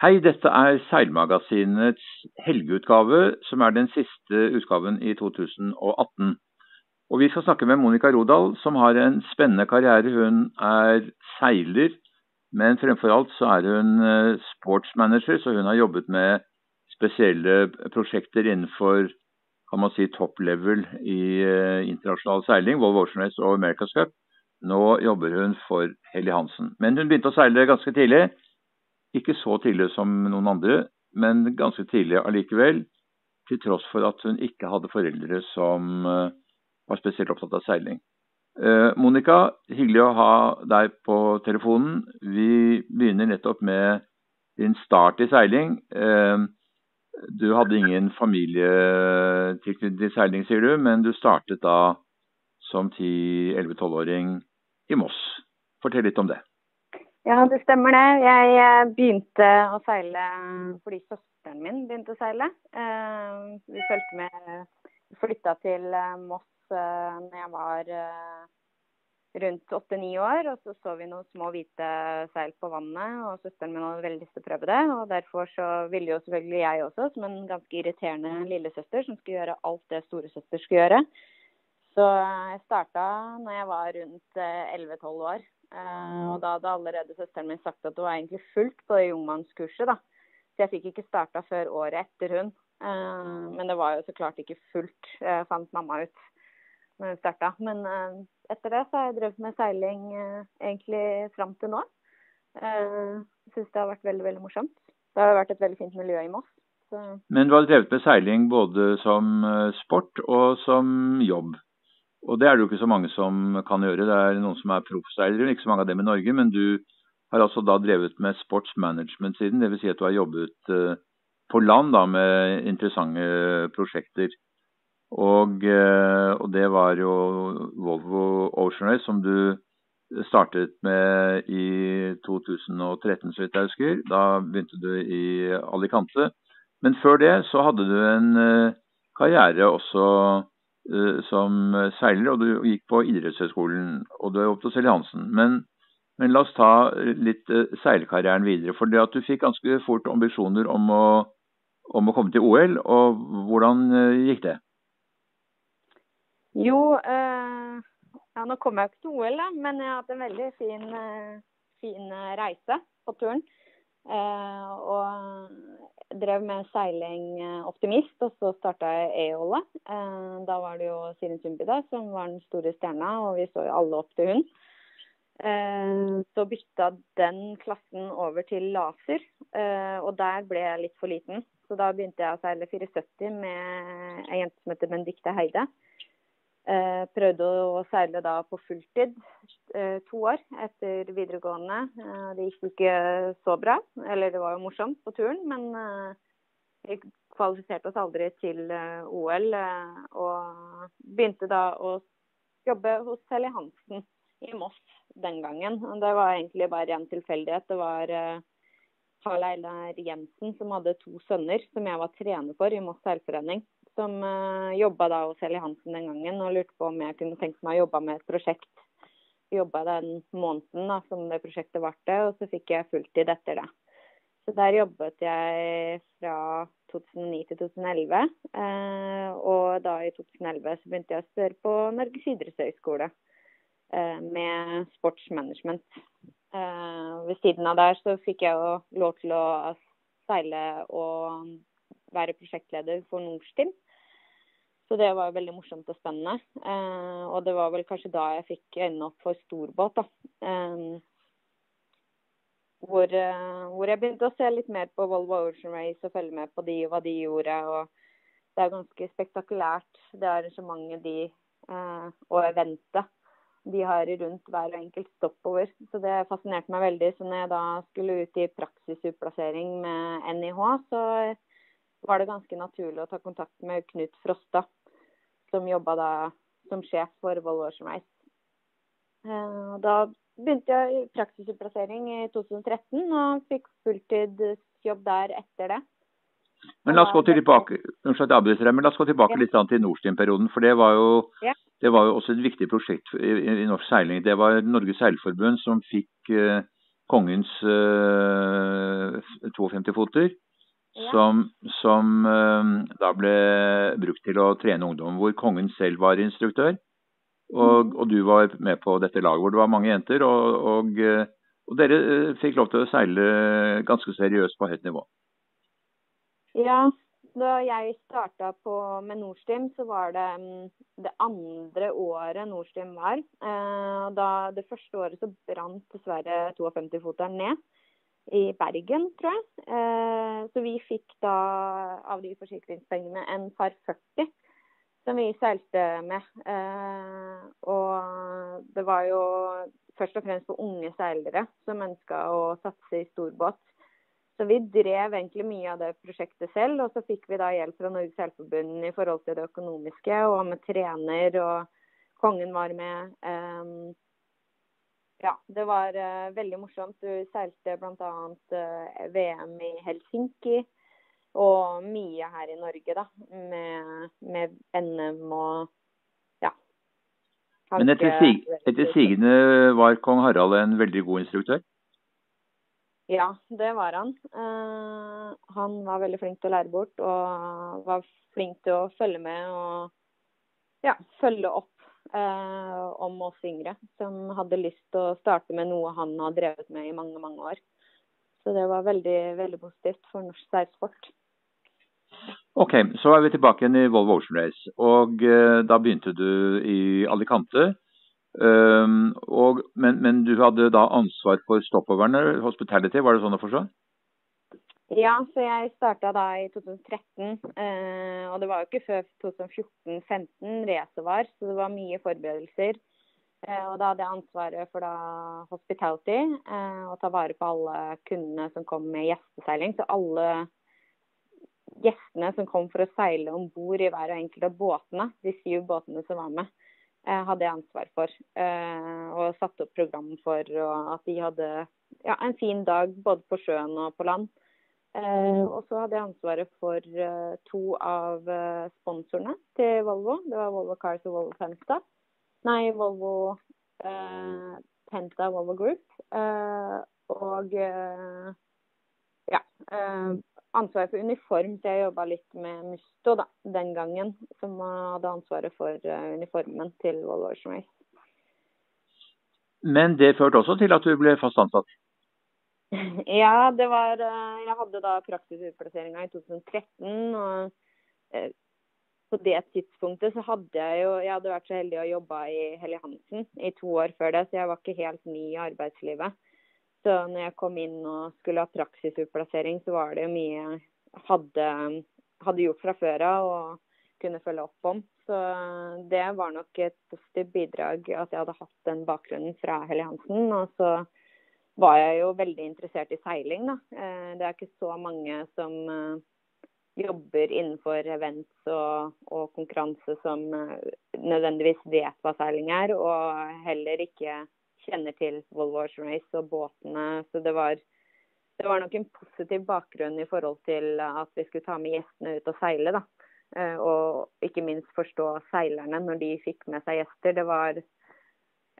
Hei, dette er Seilmagasinets helgeutgave, som er den siste utgaven i 2018. Og Vi skal snakke med Monica Rodal, som har en spennende karriere. Hun er seiler, men fremfor alt så er hun eh, sportsmanager, så hun har jobbet med spesielle prosjekter innenfor kan man si, top level i uh, internasjonal seiling, Volvo Ocean Race og America's Cup. Nå jobber hun for Helly Hansen. Men hun begynte å seile ganske tidlig. Ikke så tidlig som noen andre, men ganske tidlig allikevel. Til tross for at hun ikke hadde foreldre som eh, var spesielt opptatt av seiling. Eh, Monica, hyggelig å ha deg på telefonen. Vi begynner nettopp med din start i seiling. Eh, du hadde ingen familietilknytning til seiling, sier du, men du startet da som 10-11-12-åring i Moss. Fortell litt om det. Ja, det stemmer det. Jeg eh, begynte å seile fordi søsteren min begynte å seile. Eh, vi fulgte med Flytta til eh, Moss når jeg var rundt åtte-ni år. Og så så vi noen små hvite seil på vannet, og søsteren min hadde veldig lyst til å prøve det. Og derfor så ville jo selvfølgelig jeg også, som en ganske irriterende lillesøster, som skulle gjøre alt det storesøster skulle gjøre. Så jeg starta når jeg var rundt elleve-tolv år. Uh, og da hadde allerede søsteren min sagt at hun var egentlig fullt på det jungmannskurset, da. Så jeg fikk ikke starta før året etter hun. Uh, men det var jo så klart ikke fullt, uh, fant mamma ut når hun starta. Men etter det så har jeg drevet med seiling egentlig fram til nå. Jeg syns det har vært veldig, veldig morsomt. Det har vært et veldig fint miljø i Moss. Men du har drevet med seiling både som sport og som jobb? Og det er det jo ikke så mange som kan gjøre. Det er noen som er proffseilere, ikke så mange av dem i Norge. Men du har altså da drevet med sportsmanagement-siden, dvs. Si at du har jobbet uh, på land da, med interessante prosjekter. Og, uh, og, det var jo Volvo Ocean Race som du startet med i 2013, så vidt jeg husker. Da begynte du i Alicante. Men før det så hadde du en uh, karriere også Eh, som seiler, og du gikk på idrettshøyskolen og du er opp til Selje Hansen. Men, men, la oss ta litt uh, seilkarrieren videre. For det at du fikk ganske fort ambisjoner om å, om å komme til OL, og hvordan gikk det? Jo, uh, ja, nå kom jeg ikke til OL, da, men jeg har hatt en veldig fin, fin reise på turen. Og drev med seiling eh, optimist, og så starta jeg E-Olle. Eh, da var det jo Sirin Sumbida som var den store stjerna, og vi så jo alle opp til hun. Eh, så bytta den klassen over til laser, og der ble jeg litt for liten. Så da begynte jeg å seile 470 med ei jente som heter Benedicte Heide. Eh, prøvde å seile da på fulltid eh, to år etter videregående. Eh, det gikk ikke så bra. Eller det var jo morsomt på turen, men vi kvalifiserte oss aldri til OL. Og begynte da å jobbe hos Helly Hansen i Moss den gangen. Det var egentlig bare ren tilfeldighet. Det var Karl Eilar Jensen som hadde to sønner som jeg var trener for i Moss seilforening som uh, eh, jobba hos Eli Hansen den gangen og lurte på om jeg kunne tenkt meg å jobbe med et prosjekt. Jobba den måneden da, som det prosjektet varte, og så fikk jeg fulltid etter det. Så der jobbet jeg fra 2009 til 2011. Eh, og da i 2011 så begynte jeg å spørre på Norges idrettshøgskole eh, med sportsmanagement. Eh, ved siden av der så fikk jeg jo lov til å seile og være prosjektleder for Norstim. Så det var veldig morsomt og spennende. Eh, og det var vel kanskje da jeg fikk øynene opp for storbåt. Eh, hvor, eh, hvor, jeg begynte å se litt mer på Volvo Ocean Race og følge med på de og hva de gjorde. og Det er ganske spektakulært, det arrangementet de eh, og eventet de har rundt hver enkelt stoppover. Så det fascinerte meg veldig. Så når jeg da skulle ut i praksisutplassering med NIH, så var det ganske naturlig å ta kontakt med Knut Frosta, som jobba da som sjef for Volvo Ocean Race. Eh, da begynte jeg praksisutplassering i 2013 og fikk fulltidsjobb der etter det. Men la oss gå tilbake, men la oss gå tilbake litt til Nordstien-perioden. For det var, jo, det var, jo, også et viktig prosjekt i, i norsk seiling. Det var Norges Seilforbund som fikk uh, kongens uh, 52-foter. Ja. Som, som eh, da ble brukt til å trene ungdom, hvor kongen selv var instruktør. Og, Mhm. og du var med på dette laget hvor det var mange jenter. Og, og, eh, og dere eh, fikk lov til å seile ganske seriøst på høyt nivå. Ja, da jeg starta med Nordstim, så var det mm, det andre året Nordstim var. Da, det første året så brant dessverre 52-foteren ned i Bergen, tror jeg. Eh, så vi fikk da av de forsikringspengene en par 40 som vi seilte med. Eh, og det var jo først og fremst for unge seilere som ønska å satse i storbåt. Så vi drev egentlig mye av det prosjektet selv, og så fikk vi da hjelp fra Norges Seilforbund i forhold til det økonomiske, og med trener, og kongen var med. Um, ja, det var uh, veldig morsomt. Du seilte bl.a. Uh, VM i Helsinki. Og mye her i Norge, da. Med, med NM og ja. Men etter, sig etter sigende var kong Harald en veldig god instruktør? Ja, det var han. Uh, han var veldig flink til å lære bort, og var flink til å følge med og ja, følge opp uh, om oss yngre som hadde lyst til å starte med noe han har drevet med i mange, mange år. Så det var veldig, veldig positivt for norsk seilsport. Ok, så er vi tilbake igjen i Volvo Ocean Race. Og eh, da begynte du i Alicante. Um, og, men, men, du hadde da ansvar for stoppoverne, hospitality, var det sånn å forstå? Ja, så jeg starta da i 2013. Uh, og det var jo ikke før 2014-2015 racet var, så det var mye forberedelser. Uh, og da hadde jeg ansvaret for da hospitality, og ta vare på alle kundene som kom med gjesteseiling. Så alle gjestene som kom for å seile om bord i hver og enkelt av båtene, de syv båtene som var med, eh, hadde jeg ansvar for. Eh, og satte opp program for at de hadde ja, en fin dag både på sjøen og på land. Eh, og så hadde jeg ansvaret for to av sponsorene til Volvo. Det var Volvo Cars og Volvo Penta. Nei, Volvo Penta Volvo Group. og ja, ansvaret for uniform, så jeg jobba litt med Musto da, den gangen. Som hadde ansvaret for uniformen til Volvo Ocean Race. Men det førte også til at du ble fast ansatt? ja, det var Jeg hadde da praksisutplasseringa i 2013. og på det tidspunktet så hadde jeg jo Jeg hadde vært så heldig å jobbe i Helly Hansen i to år før det, så jeg var ikke helt ny i arbeidslivet. Så når jeg kom inn og skulle ha praksisutplassering, så var det jo mye jeg hadde, hadde gjort fra før av og kunne følge opp om. Så det var nok et positivt bidrag at jeg hadde hatt den bakgrunnen fra Helly Hansen. Og så var jeg jo veldig interessert i seiling, da. Det er ikke så mange som jobber innenfor events og, og konkurranse som nødvendigvis vet hva seiling er, og heller ikke kjenner til Volvo Ocean Race og båtene. Så det var, det var, nok en positiv bakgrunn i forhold til at vi skulle ta med gjestene ut og seile. da. Og ikke minst forstå seilerne når de fikk med seg gjester. Det var,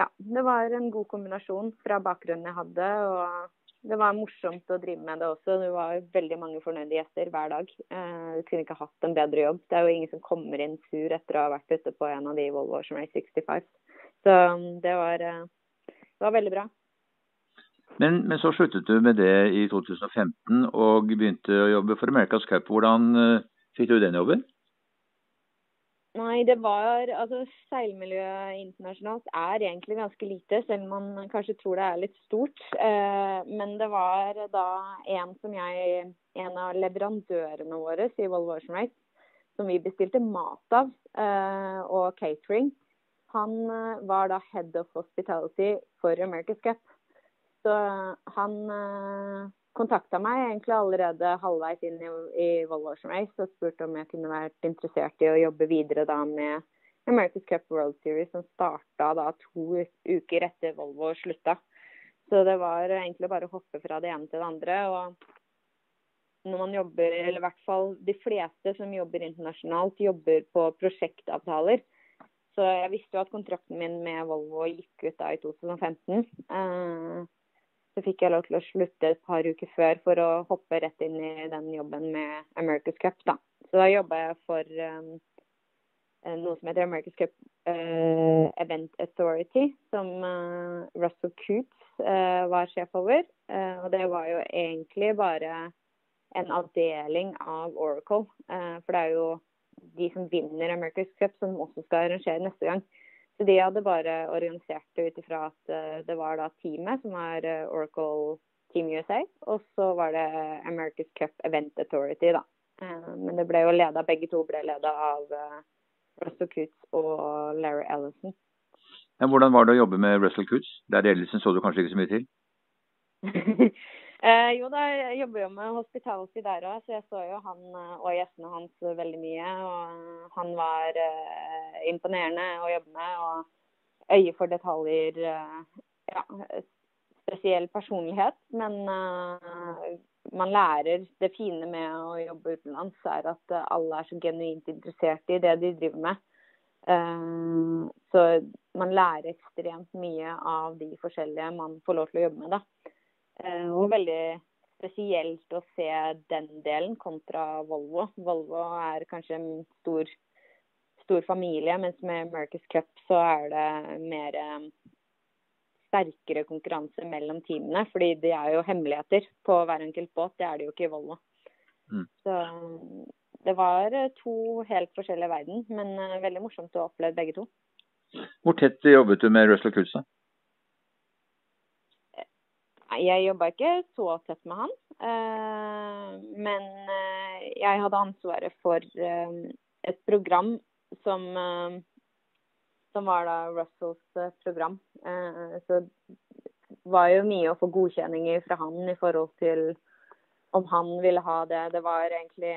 ja, det var en god kombinasjon fra bakgrunnen jeg hadde. og det var morsomt å drive med det også. Det var veldig mange fornøyde gjester hver dag. Du kunne ikke hatt en bedre jobb. Det er jo ingen som kommer inn sur etter å ha vært ute på en av de Volvo Ocean Race 65. Så det var det var veldig bra. Men, men, så sluttet du med det i 2015 og begynte å jobbe for America's Cup. Hvordan uh, fikk du den jobben? Nei, det var Altså, seilmiljøet internasjonalt er egentlig ganske lite, selv om man kanskje tror det er litt stort. Eh, men det var da en som jeg En av leverandørene våre i Volvo Ocean Race, som vi bestilte mat av, eh, og catering. Han var da head of hospitality for America's Cup. Så han uh, kontakta meg egentlig allerede halvveis inn i, i Volvo Ocean Race og spurte om jeg kunne vært interessert i å jobbe videre da med America's Cup World Series, som starta da to uker etter Volvo slutta. Så det var egentlig bare å hoppe fra det ene til det andre. og når man jobber, eller i hvert fall de fleste som jobber internasjonalt, jobber på prosjektavtaler. Så jeg visste jo at kontrakten min med Volvo gikk ut da i 2015. Eh, så fikk jeg lov til å slutte et par uker før for å hoppe rett inn i den jobben med America's Cup. da. Så da jobba jeg for um, noe som heter America's Cup uh, Event Authority, som uh, Russell Coots uh, var sjef over. og det var jo egentlig bare en avdeling av Oracle. for det er jo de som vinner America's Cup, som også skal arrangere neste gang. Så de hadde bare organisert det ut ifra at uh, det var da teamet, som er uh, Oracle Team USA, og så var det America's Cup Event Authority, da. Uh, men det ble jo leda, begge to ble leda av Russell Coots og Larry Ellison. Ja, hvordan var det å jobbe med Russell Coots? Der Ellison så du kanskje ikke så mye til? Eh, jo da, jeg jobber jo med hospitality der òg, så jeg så jo han eh, og gjestene hans veldig mye. Og han var eh, imponerende å jobbe med. Og øye for detaljer. Eh, ja, spesiell personlighet. Men eh, man lærer det fine med å jobbe utenlands, er at alle er så genuint interessert i det de driver med. Eh, så man lærer ekstremt mye av de forskjellige man får lov til å jobbe med. da. Og veldig spesielt å se den delen kontra Volvo. Volvo er kanskje en stor, stor familie, mens med America's Cup så er det mer eh, sterkere konkurranse mellom teamene. Fordi det er jo hemmeligheter på hver enkelt båt. Det er det jo ikke i Volvo. Mm. Så det var eh, to helt forskjellige verden, men veldig morsomt å oppleve begge to. Hvor tett jobbet du med Russell Coots? Jeg jobba ikke så tett med han. Eh, men eh, jeg hadde ansvaret for eh, et program som, som var da Russells program. Så det var jo mye å få godkjenninger fra han i forhold til om han ville ha det. Det var egentlig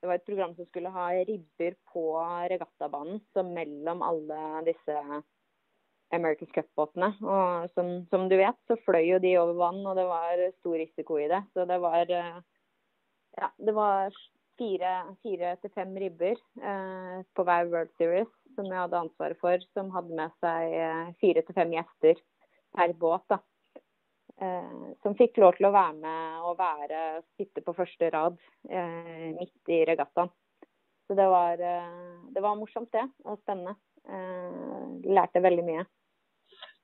det var et program som skulle ha ribber på regattabanen. Så mellom alle disse America's Cup-båtene. Og som, som, du vet, så fløy jo de over vann, og det var stor risiko i det. Så det var eh, ja, det var fire, til fem ribber eh, på hver World Series som jeg hadde ansvaret for, som hadde med seg eh, fire til fem gjester per båt. da. Eh, som fikk lov til å være med og være, sitte på første rad eh, midt i regattaen. Så det var, eh, det var morsomt, det. Og spennende. lærte veldig mye.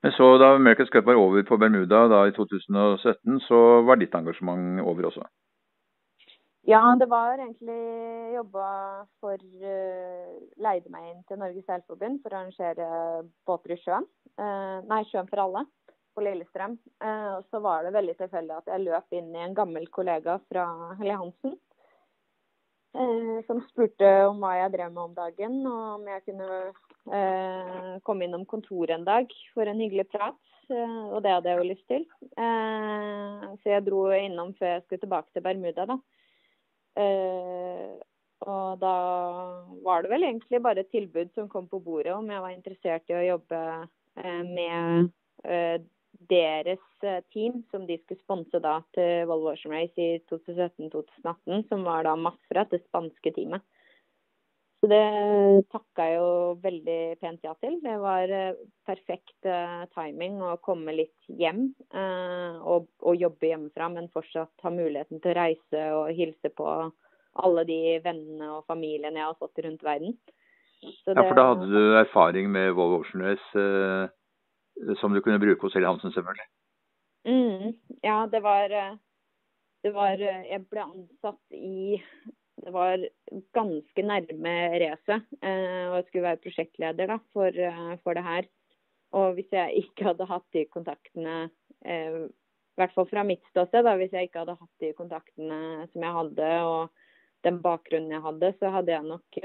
Men så da America's Cup var over på Bermuda da i 2017, så var ditt engasjement over også? Ja, det var egentlig jobba for uh, Leide meg inn til Norges Seilforbund for å arrangere båter i sjøen. Uh, nei, Sjøen for alle på Lillestrøm. Uh, og så var det veldig tilfeldig at jeg løp inn i en gammel kollega fra Helge Hansen. som spurte om hva jeg drev med om dagen, og om jeg kunne Eh, kom innom kontoret en dag for en hyggelig prat, eh, og det hadde jeg jo lyst til. Eh, så jeg dro innom før jeg skulle tilbake til Bermuda, da. Og da var det vel egentlig bare et tilbud som kom på bordet om jeg var interessert i å jobbe med deres team, som de skulle sponse da til Volvo Ocean Race i 2017-2018, som var da Mafra, det spanske teamet. Så det takka jeg jo veldig pent ja til. Det var eh, perfekt uh, timing å komme litt hjem uh, og, og, jobbe hjemmefra, men fortsatt ha muligheten til å reise og hilse på alle de vennene og familiene jeg har fått rundt verden. Det, ja, for da hadde du erfaring med Volvo Ocean Race som du kunne bruke hos Helle Hansen, selvfølgelig? Mm, ja, det var, det var Jeg ble ansatt i det var ganske nærme racet. Eh, og jeg skulle være prosjektleder da, for, eh, for, det her. Og hvis jeg ikke hadde hatt de kontaktene, eh, i hvert fall fra mitt ståsted, da, hvis jeg ikke hadde hatt de kontaktene som jeg hadde, og den bakgrunnen jeg hadde, så hadde jeg nok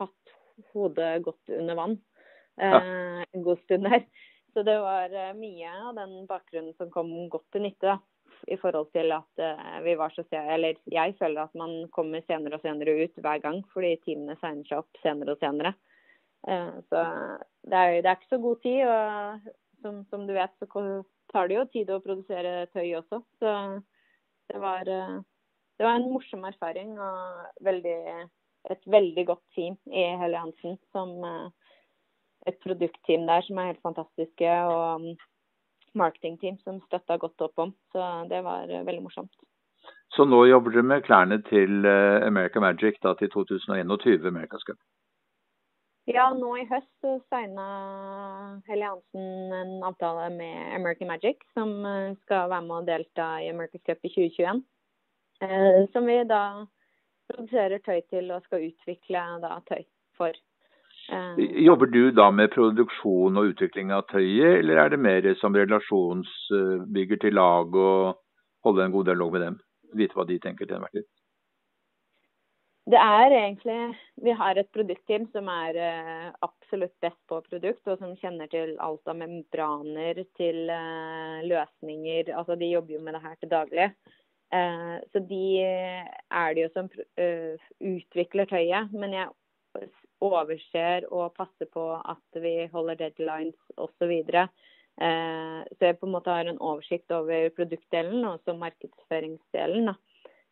hatt hodet godt under vann eh, en god stund her. Så det var mye av den bakgrunnen som kom godt til nytte. da i forhold til at uh, vi var så Eller jeg føler at man kommer senere og senere ut hver gang, fordi teamene segner seg opp senere og senere. Uh, så det er, det er, ikke så god tid. Og som, som, du vet, så tar det jo tid å produsere tøy også. Så det var, uh, det var en morsom erfaring og veldig, et veldig godt team i Helle Hansen. Som et produktteam der som er helt fantastiske. og marketingteam som støtta godt opp om. Så det var veldig morsomt. Så nå jobber dere med klærne til America Magic da, til 2021 America's Cup? Ja, nå i høst så signa Helly Hansen en avtale med American Magic, som skal være med å delta i America's Cup i 2021. Som vi da produserer tøy til og skal utvikle da, tøy for. Eh, Jobber du da med produksjon og utvikling av tøyet, eller er det mer som relasjonsbygger til lag og holde en god dialog med dem? Vite hva de tenker til enhver tid? Det er egentlig Vi har et produktteam som er uh, absolutt best på produkt, og som kjenner til alt av membraner til uh, løsninger. Altså, de jobber jo med det her til daglig. Så de er det jo som utvikler tøyet. Men jeg overser og passer på at vi holder deadlines osv. Eh, så jeg på en måte har en oversikt over produktdelen og også markedsføringsdelen.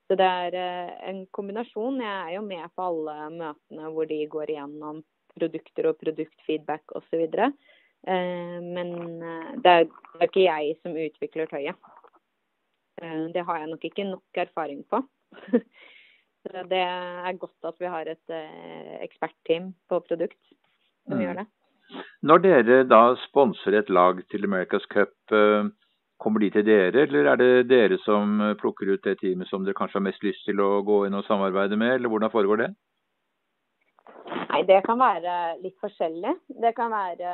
Så det er eh, en kombinasjon. Jeg er jo med på alle møtene hvor de går igjennom produkter og produktfeedback osv. Eh, men eh, det er, det ikke jeg som utvikler tøyet. Eh, det har jeg nok ikke nok erfaring på. det er godt at vi har et eh, ekspertteam på produkt som mm. gjør det. Når dere da sponser et lag til America's Cup, eh, kommer de til dere, eller er det dere som plukker ut det teamet som dere kanskje har mest lyst til å gå inn og samarbeide med, eller hvordan foregår det? Nei, Det kan være litt forskjellig. Det kan være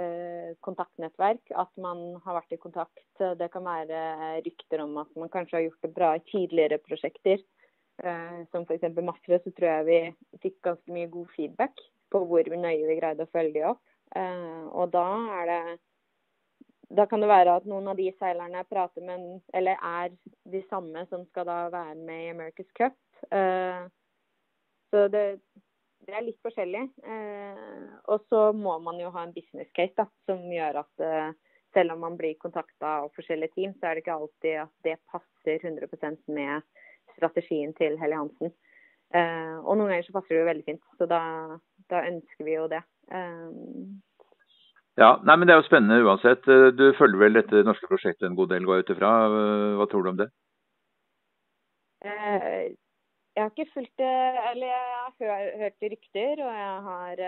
eh, kontaktnettverk, at man har vært i kontakt. Det kan være rykter om at man kanskje har gjort det bra i tidligere prosjekter. Eh, som f.eks. Mafra, så tror jeg vi fikk ganske mye god feedback på hvor nøye vi greide å følge de opp. Eh, og da er det Da kan det være at noen av de seilerne prater med, eller er de samme som skal da være med i America's Cup. Eh, så det, det er litt forskjellig. Og så må man jo ha en business case da, som gjør at selv om man blir kontakta av forskjellige team, så er det ikke alltid at det passer 100% med strategien til Helly Hansen. Uh, og noen ganger så passer det jo veldig fint, så da, da ønsker vi jo det. Uh, ja, nei, men Det er jo spennende uansett. Eh, du følger vel dette norske prosjektet en god del, går jeg ut ifra. Hva tror du om det? Uh, jeg har ikke fulgt det, eller jeg har hørt, hørt rykter, og jeg har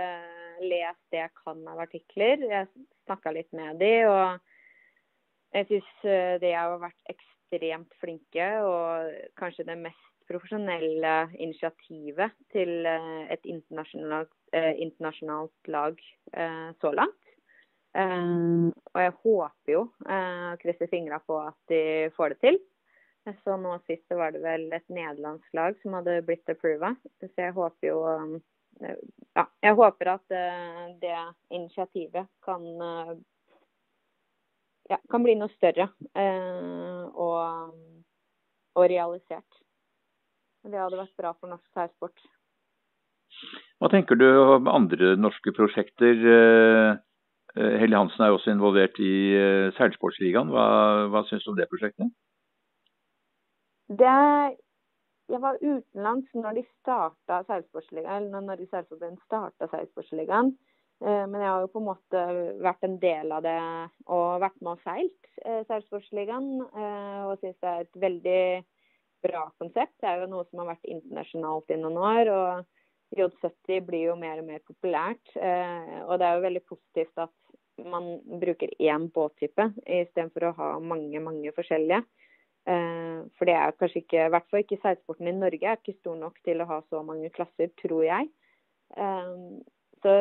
lest det jeg kan av artikler. Jeg snakka litt med de, og jeg syns det har vært ekstremt ekstremt flinke, og kanskje det mest profesjonelle initiativet til eh, et internasjonalt, eh, internasjonalt lag eh, så langt. og jeg håper jo, og krysser fingra på at de får det til. Så nå sist var det vel et nederlandsk lag som hadde blitt approva. Så jeg håper jo ja, jeg håper at det initiativet kan ja, kan bli noe større eh, og, og, realisert. Det hadde vært bra for norsk seilsport. Hva tenker du om andre norske prosjekter? Eh, eh, Hansen er også involvert i Seilsportsligaen. Hva, hva syns du om det prosjektet? Det, jeg var utenlands når de starta Seilsportsligaen, eller når Norges Seilforbund starta Seilsportsligaen. Eh, men jeg har jo på en måte vært en del av det og vært med og seilt eh. Eh, og syns det er et veldig bra konsept. Det er jo noe som har vært internasjonalt i noen år. og J70 blir jo mer og mer populært. Og det er jo veldig positivt at man bruker én båttype istedenfor å ha mange, mange forskjellige. For det er kanskje ikke, i hvert fall ikke seilsporten i Norge, er ikke stor nok til å ha så mange klasser, tror jeg. Så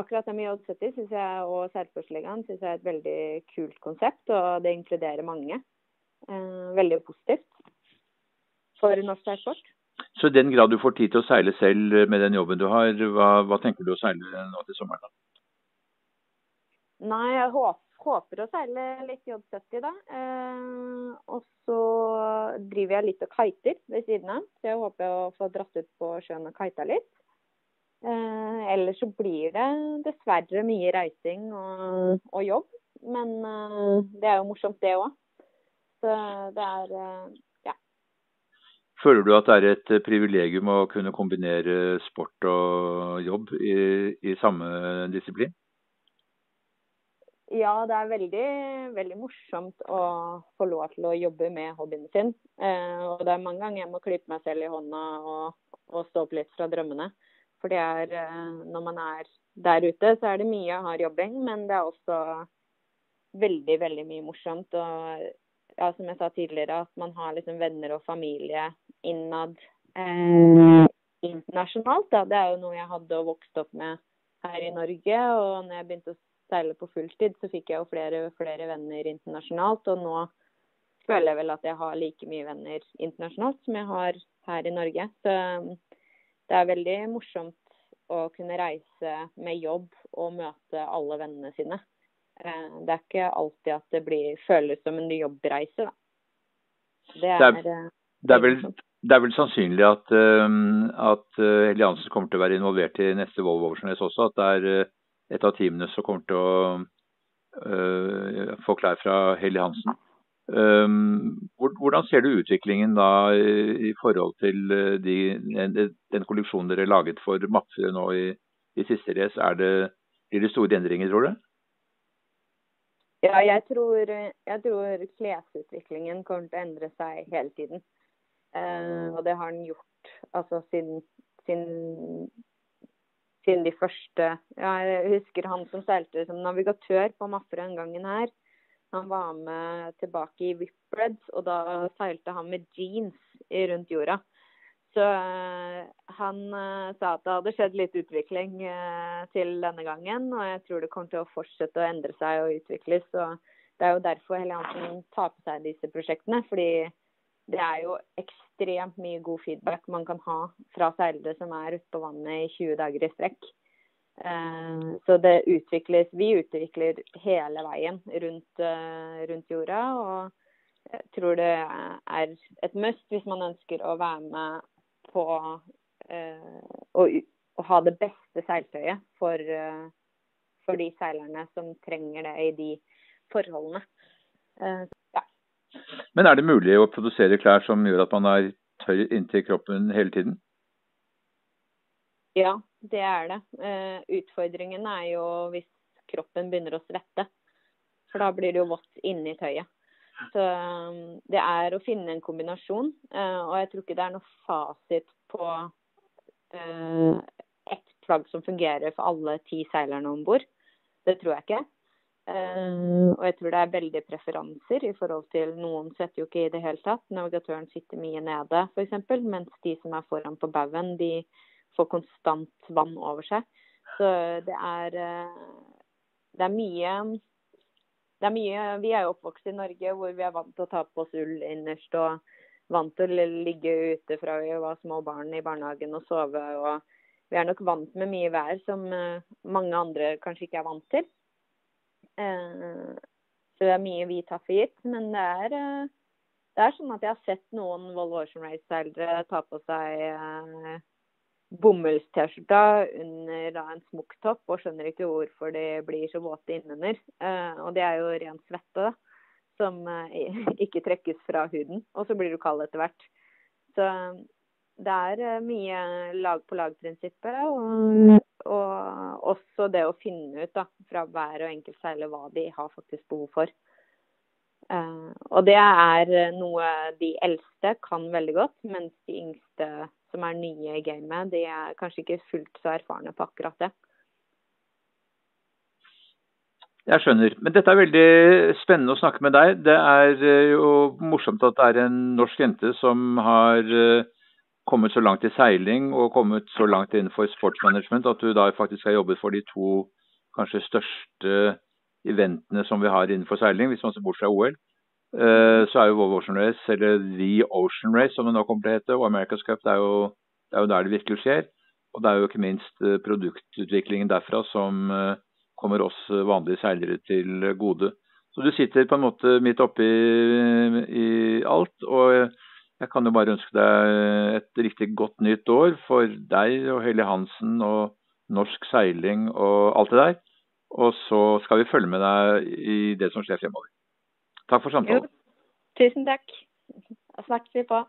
akkurat det med J70 synes jeg, og Seilsportsligaen syns jeg er et veldig kult konsept, og det inkluderer mange. Eh, veldig positivt for norsk seilsport. Så i den grad du får tid til å seile selv med den jobben du har, hva, hva tenker du å seile nå til sommeren? Nei, jeg håper, håper å seile litt J70 da. Eh, og så driver jeg litt og kiter ved siden av. Så jeg håper å få dratt ut på sjøen og kita litt. Eh, ellers så blir det dessverre mye reising og, og jobb. Men eh, det er jo morsomt, det òg. Så det er eh, ja. Føler du at det er et privilegium å kunne kombinere sport og jobb i, i samme disiplin? ja, det er veldig, veldig morsomt å få lov til å jobbe med hobbyen sin. Eh, og det er mange ganger jeg må klype meg selv i hånda og, og stå opp litt fra drømmene. For det er eh, Når man er der ute, så er det mye hard jobbing, men det er også veldig, veldig mye morsomt. Og ja, som jeg sa tidligere, at man har liksom venner og familie innad eh, internasjonalt. Da. Det er jo noe jeg hadde og vokste opp med her i Norge. Og når jeg begynte å seile på fulltid, så fikk jeg jo flere flere venner internasjonalt. Og nå føler jeg vel at jeg har like mye venner internasjonalt som jeg har her i Norge. Så det er veldig morsomt å kunne reise med jobb og møte alle vennene sine. Eh, det er ikke alltid at det blir, føles som en jobbreise, da. Det er, det er, eh, det er, vel, det er vel, sannsynlig at, uh, at Helge Hansen kommer til å være involvert i neste Volvo Oversjønes også. At det er et av teamene som kommer til å uh, få klær fra Helge Hansen. Um, hvordan ser du utviklingen da i, forhold til de, den kolleksjonen dere laget for Mapsere nå i, i siste race? Blir det store endringer, tror du? Ja, jeg tror, jeg tror klesutviklingen kommer til å endre seg hele tiden. Uh, og det har den gjort altså siden, siden, siden de første Jeg husker han som seilte som navigatør på Mafre den gangen her. Han var med tilbake i Whipreds, og da seilte han med jeans rundt jorda. Så uh, han uh, sa at det hadde skjedd litt utvikling uh, til denne gangen. Og jeg tror det kommer til å fortsette å endre seg og utvikles. Og det er jo derfor Helle Hansen tar på seg disse prosjektene. Fordi det er jo ekstremt mye god feedback man kan ha fra seilere som er ute på vannet i 20 dager i strekk. Så det utvikles Vi utvikler hele veien rundt, rundt jorda. Og jeg tror det er et must hvis man ønsker å være med på eh, å, å, ha det beste seiltøyet for, eh, for, de seilerne som trenger det i de forholdene. Eh, ja. Men er det mulig å produsere klær som gjør at man er tørr inntil kroppen hele tiden? Ja, det er det. utfordringen er jo hvis kroppen begynner å svette. For da blir det jo vått inni tøyet. Så um, det er å finne en kombinasjon. Uh, og jeg tror ikke det er noe fasit på uh, ett plagg som fungerer for alle ti seilerne om bord. Det tror jeg ikke. Og jeg tror det er veldig preferanser i forhold til Noen svetter jo ikke i det hele tatt. Navigatøren sitter mye nede f.eks. Mens de som er foran på baugen, de får konstant vann over seg. Så det er, det er mye det er mye Vi er jo oppvokst i Norge hvor vi er vant til å ta på oss ull innerst og vant til å ligge ute fra vi var små barn i barnehagen og sove. og Vi er nok vant med mye vær som eh, mange andre kanskje ikke er vant til. Eh, så det er mye vi tar for gitt. Men det er, eh, det er sånn at jeg har sett noen Volvo Ocean Race-seilere ta på seg bommulls-T-skjorta under da, en smokktopp og skjønner ikke hvorfor de blir så våte innunder. Eh, og det er jo ren svette da, som eh, ikke trekkes fra huden. Og så blir du kald etter hvert. Så det er uh, mye lag-på-lag-prinsippet. Og, og, også det å finne ut da, fra hver og enkelt seiler hva de har faktisk behov for. og det er noe de eldste kan veldig godt, mens de yngste som er nye i gamet, de er kanskje ikke fullt så erfarne på akkurat det. Jeg skjønner. Men dette er veldig spennende å snakke med deg. Det er eh, jo morsomt at det er en norsk jente som har eh, kommet så langt i seiling og kommet så langt innenfor sportsmanagement at du da faktisk har jobbet for de to kanskje største eventene som vi har innenfor seiling, hvis man ser bort fra OL. Eh, så er jo Volvo Ocean Race, eller The Ocean Race som det nå kommer til å hete, og America's Cup, det er, jo, det er jo der det virkelig skjer. Og det er jo ikke minst eh, produktutviklingen derfra som eh, kommer oss vanlige seilere til gode. Så du sitter på en måte midt oppi i alt. Og jeg kan jo bare ønske deg et riktig godt nytt år for deg og Helle Hansen og norsk seiling og alt det der. Og så skal vi følge med deg i det som skjer fremover. Takk for samtalen. Jo, tusen takk. Da snakkes vi på.